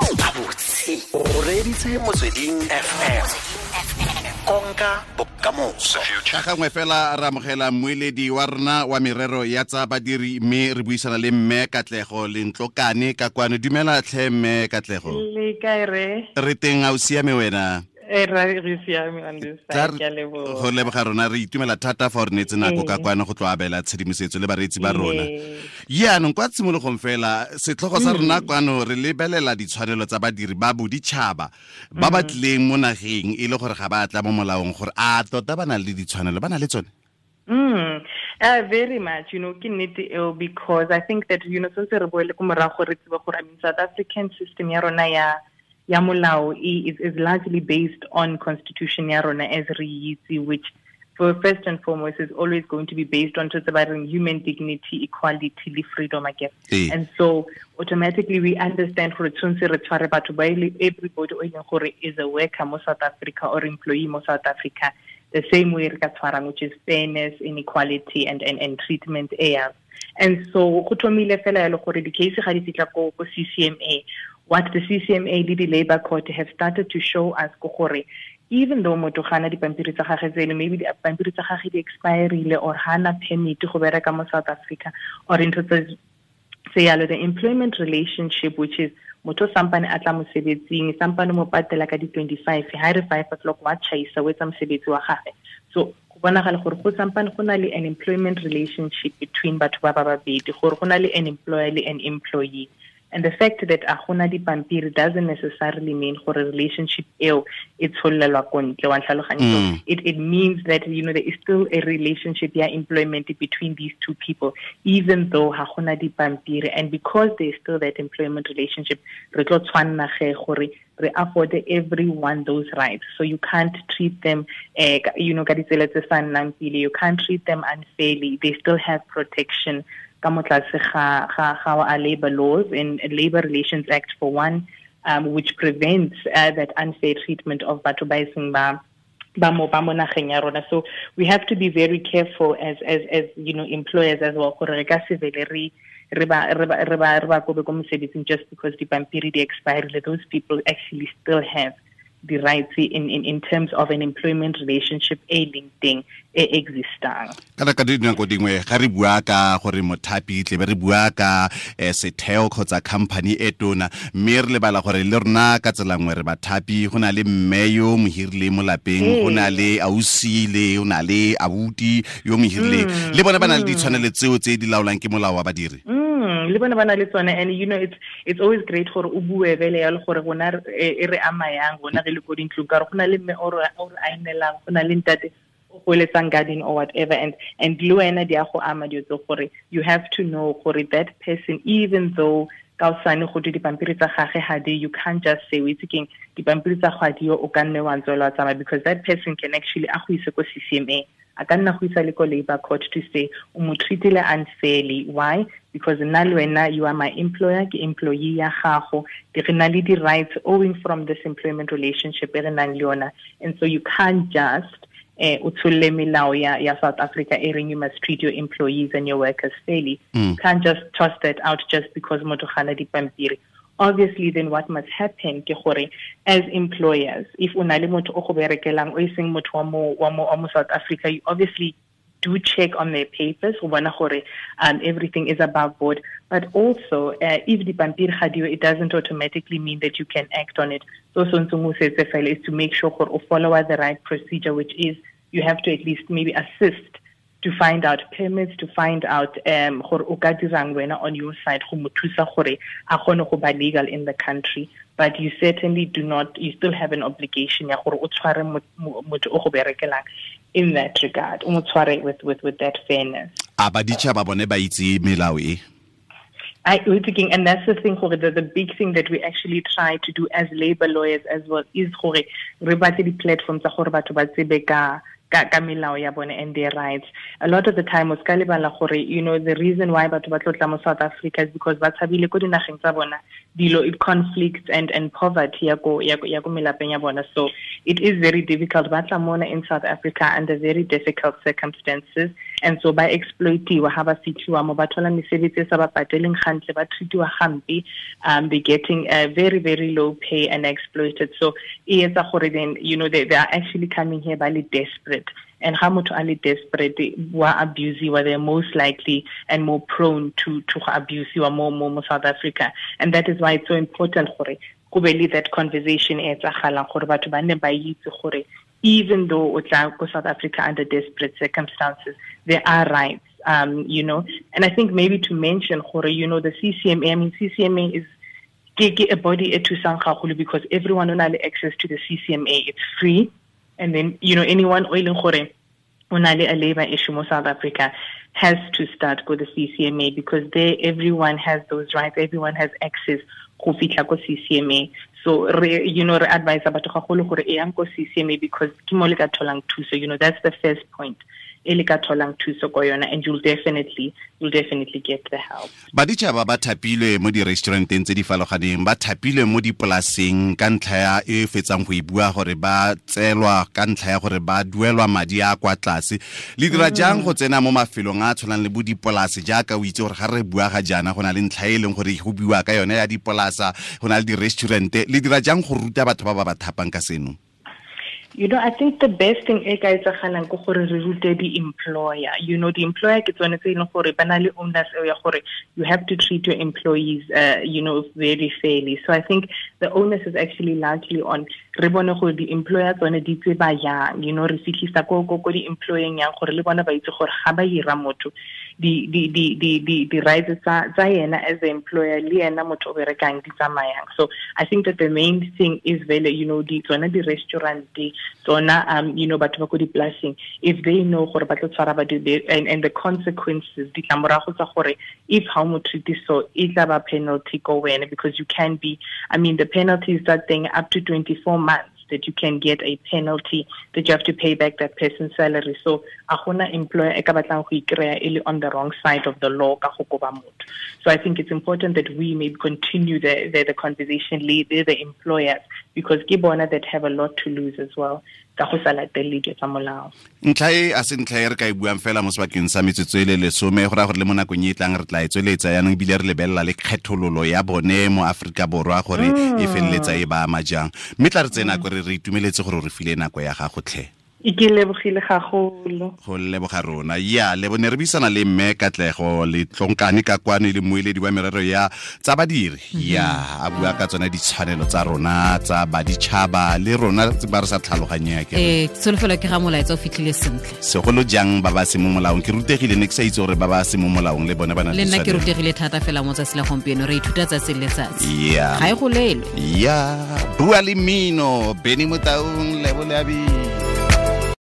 gabotse o reditse motsweding fm konka bokamoso. Ka gangwe fela re amogela mmueledi wa rona wa merero ya tsa badiri mme re buisana le mme katlego lentlokane ka kwano. Dumela tlhe mme katlego. Re? Teng a o siame wena Leboga. go leboga rona re itumela thata fa o re netse nako ka kwane go tlo abela tshedimosetso le bareetsi ba rona. Ee. yaanong kwa tshimologong fela setlhogo sa rona kwano re lebelela ditshwanelo tsa badiri ba boditšhaba ba ba tlileng mo nageng e le gore ga ba tla mo molaong gore a tota ba na le ditshwanelo ba na le tsone. Mm, uh, very much, you know, ke nnete eo because I think that, you know, since re boele ko morago re tseba gore I mean South African system ya rona ya ya molao e- is, is largely based on constitution ya rona as re itse which for first and foremost is always going to be based on tse ba reng human dignity equality le freedom again Ee. and so automatically we understand gore tshwanetse re tshware batho ba e everybody o e leng gore is a worker mo south africa or employee mo south africa the same way re ka tshwarang which is fairness inequality and, and, and treatment e and so go thomile fela yalo gore di-case ga di fitlha ko ko ccma what the ccma le di-labour court have started to show us ko gore even though motho ga ana dipampiri tsa gage tsele maybe dipampiri tsa gage di expirile or ha ana permit go bereka mo south africa or tse se yalo the employment relationship which is motho sampane a tla mosebetsing sampane mo patela ka di-twenty-five ha re five o'clock wa chaisa o etsa mosebetsi wa gage so go bonagala gore go sampane go na le an employment relationship between batho ba ba babedi gore go na le an employer le an employee and the fact that a gona dipampiri doesn't necessarily mean gore relationship eo e tsholelwa ko ntle wa ntlhaloganya so Mm. it, it means that you know there is still a relationship yeah employment between these two people even though ha gona dipampiri. And because there is still that employment relationship re tlo tshwanna ge gore re afford everyone those rights. So you can't treat them ka- you know ka ditsela tse sa nnang pele. You can't treat them unfairly. They still have protection laws and labor relations act for one um, which prevents uh, that unfair treatment of batho ba so we have to be very careful as as as you know employers as well gore re ka se vele re re ba re ba just because dipampiri di expirile those people actually still have the rights in, in, in terms of an employment relationship e leng teng e existang. Kana ka dinako dingwe ga re bua ka gore mothapi tle be re bua ka eh, setheo kgotsa company e tona mme re lebala gore le rona ka tsela nngwe re bathapi go na le mme yo mo hirile mo lapeng go na le ausi le go na le abuti yo mo hirileng le bone ba na le ditshwanelo tseo tse di laolang ke molao wa badiri. Mm, le bona ba na le tsone and you know it's it's always great gore o bue vele yalo gore gona e re ama yang gona ge le ko dintlong. Ka gore go na le mme o re a enelang go na le ntate o go eletsang garden or whatever and and le wena di a go ama dio tse gore you have to know gore that person even though ka osane go di dipampiri tsa gage ga di you can't just say o itse keng dipampiri tsa go dio o ka nne wa ntswela wa tsamaya because that person can actually a go ise ko ccma a ka nna go isa le ko labor court to say o mo treatile unfairly. Why? Because nna le wena you are my employer ke employee ya gago. Re na le di-rights owing from this employment relationship e re nang le yona. And so you can't just eh o tsholle melao ya ya South Africa e you must treat your employees and your workers fairly. Mm. you can't just toss that out just because motho ga na dipampiri obviously then what must happen ke gore as employers if una le motho o go berekelang o iseng motho wa mo wa mo wa mo South Africa you obviously do check on their papers go bona gore um, everything is above board. But also uh, if the pampiri ga dio it doesn't automatically mean that you can act on it. So so ntse mo setse is to make sure gore o follow the right procedure which is you have to at least maybe assist to find out permits to find out um gore o ka dirang wena on your side go mo thusa gore a gone go ba legal in the country. But you certainly do not you still have an obligation ya gore o tshware mo- mo- motho o go berekelang in that regard o mo tshware with with with that fairness. A baditšhaba bone ba itse melao e? I we're thinking, and that's the thing, Jorge, the, the big thing that we actually try to do as labor lawyers as well is Jorge, re batle di-platforms tsa gore batho ba tsebe ka ka ka melao ya bone and their rights. A lot of the time o ska lebala gore you know the reason why batho ba tlotla mo south africa is because ba tshabile ko dinageng tsa bona dilo conflicts and and poverty ya ko ya ko melapeng ya bona. So it is very difficult. Ba tla mona in south africa under very difficult circumstances. And so ba exploitiwa ha ba fitlhiwa mo ba thola mesebetsi sa ba pateleng gantle ba treatiwa gampe um they're getting a very very low pay and exploited. So e etsa gore then you know they, they are actually coming here by desperate. And how much are they desperate they were abusive they're most likely and more prone to to abuse you are more more South Africa. And that is why it's so important gore go be that conversation e tsagalang gore batho ba ne ba itse gore even though o tla go South Africa under desperate circumstances there are rights um you know? And I think maybe to mention gore you know the CCMA I mean CCMA is a body thusang gagolo because everyone on access to the CCMA it's free. And then you know anyone o ileng gore o na le a labor issue mo South Africa has to start go the CCMA because there everyone has those rights everyone has access go fitla ko CCMA so re you know re advise batho gagolo gore e yang ko CCMA because ke mo le ka tholang thuso you know that's the first point e le ka tholang thuso ko yona and you'll definitely you'll definitely get the help. Baditšhaba ba thapilwe mo di-restauranteng tse di faloganeng ba thapilwe mo dipolaseng ka ntlha ya e fetsang go e bua gore ba tselwa ka ntlha ya gore ba duelwa madi a kwa tlase. Le dira mm. jang go tsena mo mafelong a tshwanang le bo dipolase jaaka o itse gore ga re bua ga jana go na le ntlha e leng gore go bua ka yone ya dipolasa go na le di-restaurante. Le dira jang go ruta batho ba ba ba thapang ka seno You know, I think the best thing e ka etsagalang ke gore re rute di employer. You know, the employer ke tsone tse e leng gore ba na le owners ya gore you have to treat your employees uh, you know, very fairly. So I think the onus is actually largely on re bone gore di employer tsone di tseba yang, you know, re fitlhisa ko ko ko di employing yang gore le bona ba itse gore ga ba hira motho di di di di di di rights tsa yena as an employer le yena motho o berekang di tsamayang. So i think that the main thing is very you know di tsona di restaurant di tsona um you know batho ba go di plasing if they know gore ba tlo tshwara and, and the consequences di tlamorago tsa gore if how mo so e tla ba penalty go wena because you can be i mean the penalty is that thing up to 24 months that you can get a penalty that you have to pay back that person's salary. So a employer on the wrong side of the law. So I think it's important that we maybe continue the the, the conversation lead the employers because ke bona that have a lot to lose as well ka go sa latelle dilo tsa molao. Ntlha e a se ntlha e re ka e buang fela mo sebakeng sa metsotso e le lesome go raya gore le mo nakong e e tlang re tla e tsweletsa yaanong ebile re lebelela le kgethololo ya bone mo aforika borwa gore e feleletsa e ba ama jang. Mme tla re tsena nako re re itumeletse gore re file nako ya gago tlhe ke lebogile gagolo go leboga rona. Ya le bone re buisana le mme katlego le tlonkane ka kwane le moeledi wa merero ya tsa badiri. Ya a bua ka tsona ditshwanelo tsa rona tsa baditšhaba le rona ba re sa tlhaloganyeng ke eh solofelo ke ga molaetsa o fitlhile sentle. segolo jang ba ba se mo molaong? Ke rutegile ne ke sa itse gore ba ba se mo molaong le bone ba na le nna ke rutegile thata fela mo tsatsi la gompieno re ithuta tsatsi le letsatsi ya. Ga e golelwe. Ya bua le mino beny motaung le boleabi